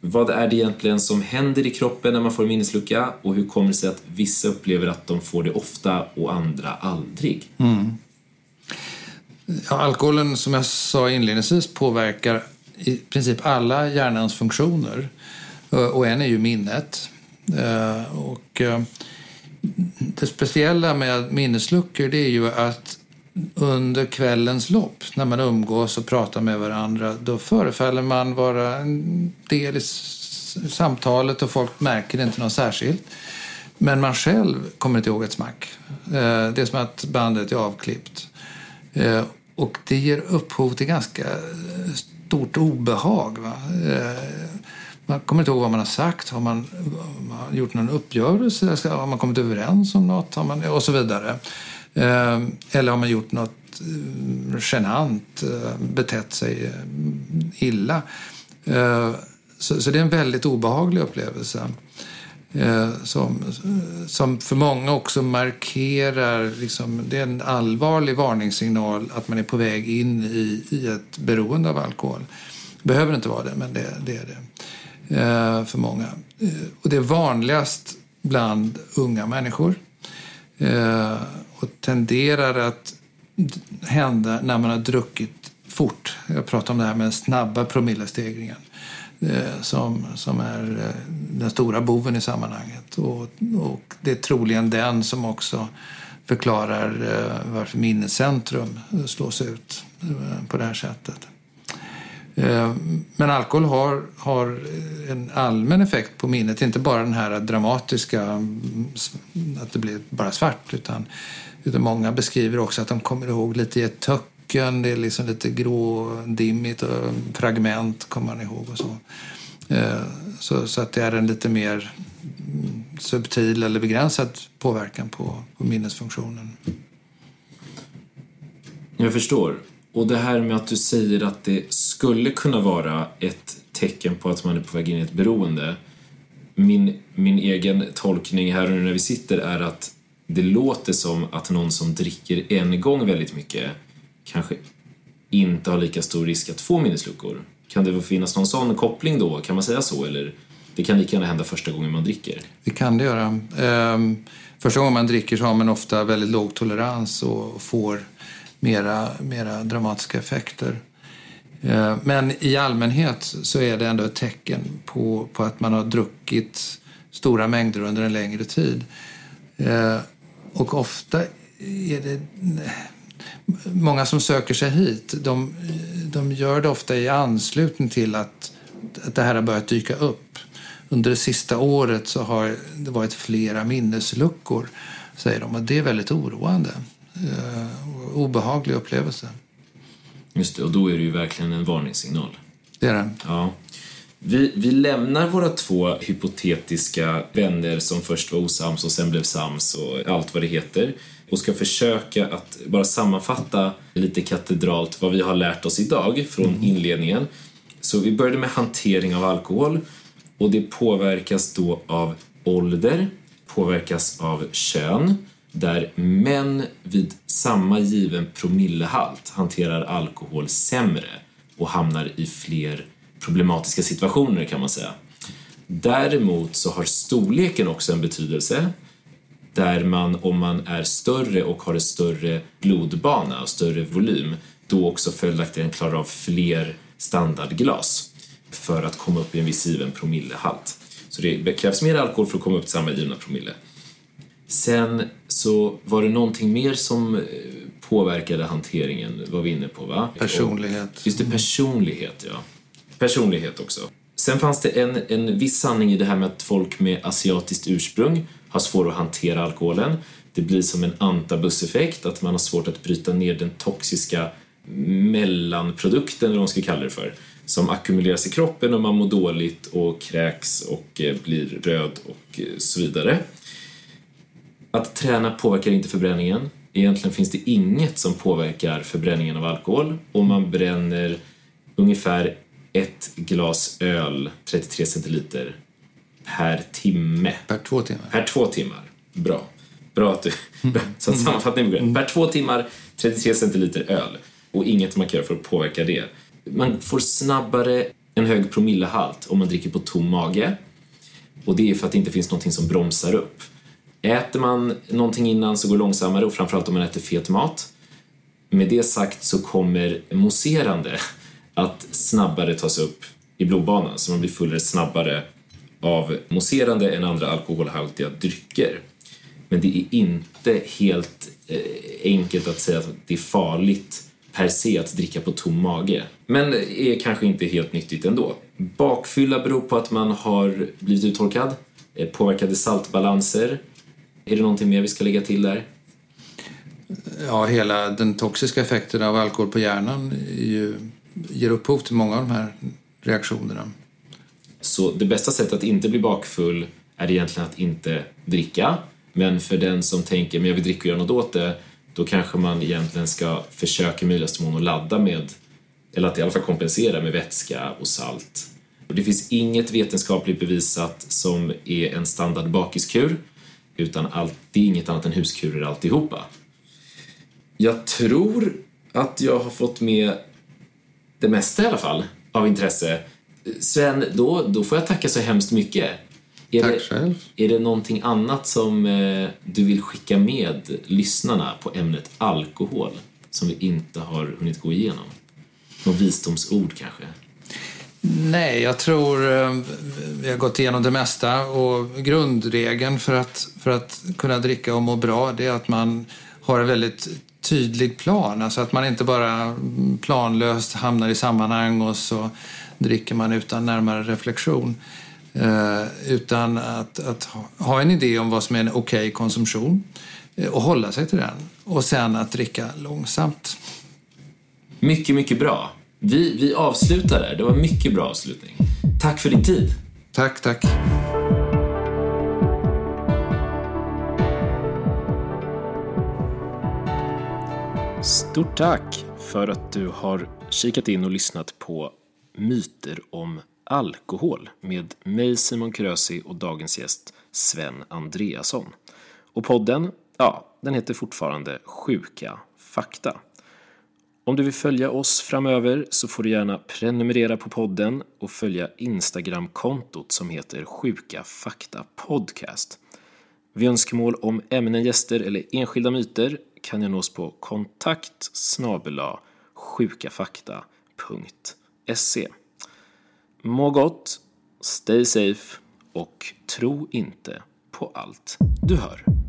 vad är det egentligen som händer i kroppen när man får en minneslucka och hur kommer det sig att vissa upplever att de får det ofta och andra aldrig? Mm. Ja, alkoholen, som jag sa inledningsvis, påverkar i princip alla hjärnans funktioner. Eh, och en är ju minnet. Eh, och eh, det speciella med minnesluckor det är ju att under kvällens lopp, när man umgås och pratar med varandra, då förefaller man vara en del i samtalet och folk märker inte något särskilt. Men man själv kommer inte ihåg ett smack. Eh, det är som att bandet är avklippt. Eh, och det ger upphov till ganska eh, stort obehag. Va? Man kommer inte ihåg vad man har sagt. Har man, har man gjort någon uppgörelse? Har man kommit överens om något? Har man, och så vidare. Eh, eller har man gjort något eh, genant, eh, betett sig illa. så, så, det är en väldigt obehaglig upplevelse. Som, som för många också markerar, liksom, det är en allvarlig varningssignal att man är på väg in i, i ett beroende av alkohol. Det behöver inte vara det, men det, det är det för många. Och det är vanligast bland unga människor och tenderar att hända när man har druckit fort. Jag pratar om det här med den snabba promillestegringen eh, som, som är eh, den stora boven i sammanhanget. Och, och det är troligen den som också förklarar eh, varför minnescentrum slås ut på det här sättet. Eh, men alkohol har, har en allmän effekt på minnet, inte bara den här dramatiska, mm, att det blir bara svart, utan, utan många beskriver också att de kommer ihåg lite i ett töcken, det är liksom lite grådimmigt och eh, fragment kommer man ihåg och så. Eh, så, så att det är en lite mer mm, subtil eller begränsad påverkan på, på minnesfunktionen. Jag förstår. Och det här med att du säger att det skulle kunna vara ett tecken på att man är på väg in i ett beroende. Min, min egen tolkning här och nu när vi sitter är att det låter som att någon som dricker en gång väldigt mycket kanske inte har lika stor risk att få minnesluckor. Kan det finnas någon sån koppling då? Kan man säga så? Eller det kan lika gärna hända första gången man dricker? Det kan det göra. Ehm, första gången man dricker så har man ofta väldigt låg tolerans och får mera, mera dramatiska effekter. Eh, men i allmänhet så är det ändå ett tecken på, på att man har druckit stora mängder under en längre tid. Eh, och ofta är det många som söker sig hit, de, de gör det ofta i anslutning till att, att det här har börjat dyka upp. Under det sista året så har det varit flera minnesluckor, säger de. Och det är väldigt oroande. Eh, obehaglig upplevelse. Just det, och då är det ju verkligen en varningssignal. Det är det. Ja. Vi, vi lämnar våra två hypotetiska vänner som först var osams och sen blev sams och allt vad det heter och ska försöka att bara sammanfatta lite katedralt vad vi har lärt oss idag från mm. inledningen. Så vi började med hantering av alkohol och det påverkas då av ålder, påverkas av kön, där män vid samma given promillehalt hanterar alkohol sämre och hamnar i fler problematiska situationer kan man säga. Däremot så har storleken också en betydelse där man, om man är större och har en större blodbana och större volym, då också följaktligen klarar av fler standardglas för att komma upp i en viss given promillehalt. Så det krävs mer alkohol för att komma upp till samma givna promille. Sen så var det någonting mer som eh, påverkade hanteringen, var vi inne på va? Personlighet. just det, personlighet ja. Personlighet också. Sen fanns det en, en viss sanning i det här med att folk med asiatiskt ursprung har svårt att hantera alkoholen. Det blir som en antabuseffekt, att man har svårt att bryta ner den toxiska mellanprodukten, eller vad man ska kalla det för, som ackumuleras i kroppen och man mår dåligt och kräks och eh, blir röd och eh, så vidare. Att träna påverkar inte förbränningen. Egentligen finns det inget som påverkar förbränningen av alkohol om man bränner ungefär ett glas öl, 33 centiliter, per timme. Per två timmar? Per två timmar. Bra. Bra att du... <laughs> Så att sammanfattning mm. Per två timmar, 33 centiliter öl. Och inget man kan göra för att påverka det. Man får snabbare en hög promillehalt om man dricker på tom mage. Och det är för att det inte finns någonting som bromsar upp. Äter man någonting innan så går det långsammare och framförallt om man äter fet mat. Med det sagt så kommer mousserande att snabbare tas upp i blodbanan så man blir fullare snabbare av mousserande än andra alkoholhaltiga drycker. Men det är inte helt eh, enkelt att säga att det är farligt per se att dricka på tom mage. Men är kanske inte helt nyttigt ändå. Bakfylla beror på att man har blivit uttorkad, eh, påverkade saltbalanser. Är det någonting mer vi ska lägga till där? Ja, hela den toxiska effekten av alkohol på hjärnan ju, ger upphov till många av de här reaktionerna. Så det bästa sättet att inte bli bakfull är egentligen att inte dricka. Men för den som tänker men jag vill dricka och göra något åt det, då kanske man egentligen ska försöka i möjligaste mån att ladda med, eller att i alla fall kompensera med vätska och salt Och det finns inget vetenskapligt bevisat som är en standard bakiskur, utan allt, det är inget annat än huskurer alltihopa. Jag tror att jag har fått med det mesta i alla fall, av intresse. Sven, då, då får jag tacka så hemskt mycket. Är Tack det, själv. Är det någonting annat som eh, du vill skicka med lyssnarna på ämnet alkohol som vi inte har hunnit gå igenom? Någon visdomsord kanske? Nej, jag tror eh, vi har gått igenom det mesta och grundregeln för att, för att kunna dricka och må bra det är att man har en väldigt tydlig plan. Alltså att man inte bara planlöst hamnar i sammanhang och så dricker man utan närmare reflektion. Eh, utan att, att ha- en idé om vad som är en okej konsumtion eh, och hålla sig till den. Och sen att dricka långsamt. Mycket, mycket bra. Vi, vi avslutar där. Det var en mycket bra avslutning. Tack för din tid. Tack, tack. Stort tack för att du har kikat in och lyssnat på Myter om alkohol med mig Simon Krösi och dagens gäst Sven Andreasson. Och podden, ja, den heter fortfarande Sjuka fakta. Om du vill följa oss framöver så får du gärna prenumerera på podden och följa Instagramkontot som heter Sjuka fakta podcast. Vid önskemål om ämnen, gäster eller enskilda myter kan jag nås på kontakt sjukafakta.se. Må gott, stay safe och tro inte på allt du hör.